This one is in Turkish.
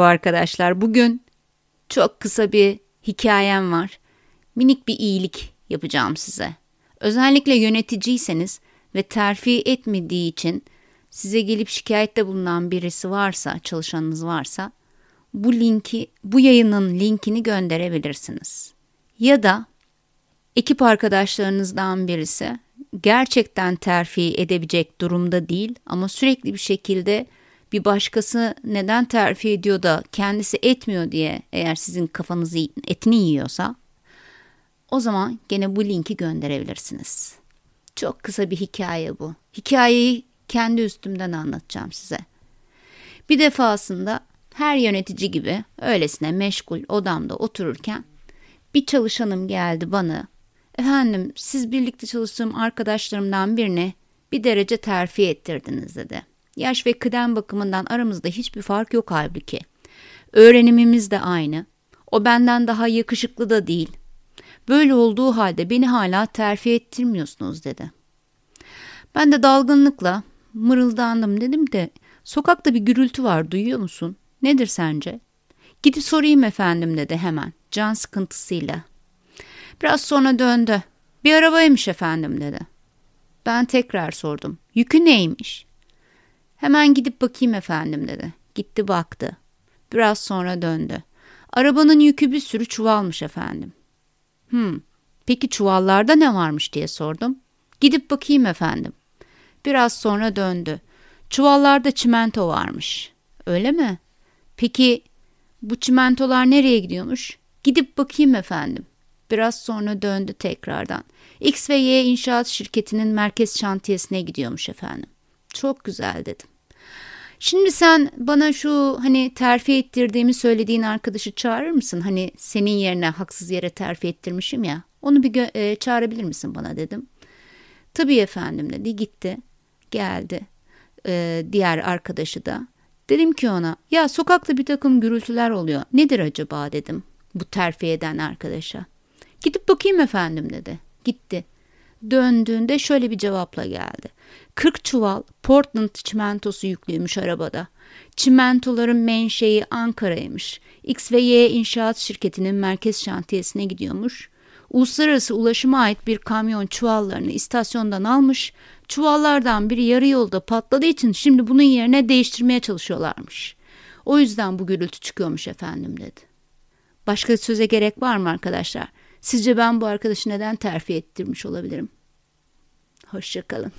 arkadaşlar. Bugün çok kısa bir hikayem var. Minik bir iyilik yapacağım size. Özellikle yöneticiyseniz ve terfi etmediği için size gelip şikayette bulunan birisi varsa, çalışanınız varsa bu linki, bu yayının linkini gönderebilirsiniz. Ya da ekip arkadaşlarınızdan birisi gerçekten terfi edebilecek durumda değil ama sürekli bir şekilde bir başkası neden terfi ediyor da kendisi etmiyor diye eğer sizin kafanızı etini yiyorsa o zaman gene bu linki gönderebilirsiniz. Çok kısa bir hikaye bu. Hikayeyi kendi üstümden anlatacağım size. Bir defasında her yönetici gibi öylesine meşgul odamda otururken bir çalışanım geldi bana. Efendim siz birlikte çalıştığım arkadaşlarımdan birine bir derece terfi ettirdiniz dedi. Yaş ve kıdem bakımından aramızda hiçbir fark yok halbuki. Öğrenimimiz de aynı. O benden daha yakışıklı da değil. Böyle olduğu halde beni hala terfi ettirmiyorsunuz dedi. Ben de dalgınlıkla mırıldandım dedim de sokakta bir gürültü var duyuyor musun? Nedir sence? Gidip sorayım efendim dedi hemen can sıkıntısıyla. Biraz sonra döndü. Bir arabaymış efendim dedi. Ben tekrar sordum. Yükü neymiş? Hemen gidip bakayım efendim dedi. Gitti baktı. Biraz sonra döndü. Arabanın yükü bir sürü çuvalmış efendim. Hmm, peki çuvallarda ne varmış diye sordum. Gidip bakayım efendim. Biraz sonra döndü. Çuvallarda çimento varmış. Öyle mi? Peki bu çimentolar nereye gidiyormuş? Gidip bakayım efendim. Biraz sonra döndü tekrardan. X ve Y inşaat şirketinin merkez şantiyesine gidiyormuş efendim. Çok güzel dedim. Şimdi sen bana şu hani terfi ettirdiğimi söylediğin arkadaşı çağırır mısın? Hani senin yerine haksız yere terfi ettirmişim ya. Onu bir e, çağırabilir misin bana dedim. Tabii efendim dedi. Gitti. Geldi. E, diğer arkadaşı da. Dedim ki ona ya sokakta bir takım gürültüler oluyor. Nedir acaba dedim bu terfi eden arkadaşa. Gidip bakayım efendim dedi. Gitti. Döndüğünde şöyle bir cevapla geldi. 40 çuval Portland çimentosu yüklüymüş arabada. Çimentoların menşei Ankara'ymış. X ve Y inşaat şirketinin merkez şantiyesine gidiyormuş. Uluslararası ulaşıma ait bir kamyon çuvallarını istasyondan almış. Çuvallardan biri yarı yolda patladığı için şimdi bunun yerine değiştirmeye çalışıyorlarmış. O yüzden bu gürültü çıkıyormuş efendim dedi. Başka söze gerek var mı arkadaşlar? Sizce ben bu arkadaşı neden terfi ettirmiş olabilirim? Hoşçakalın.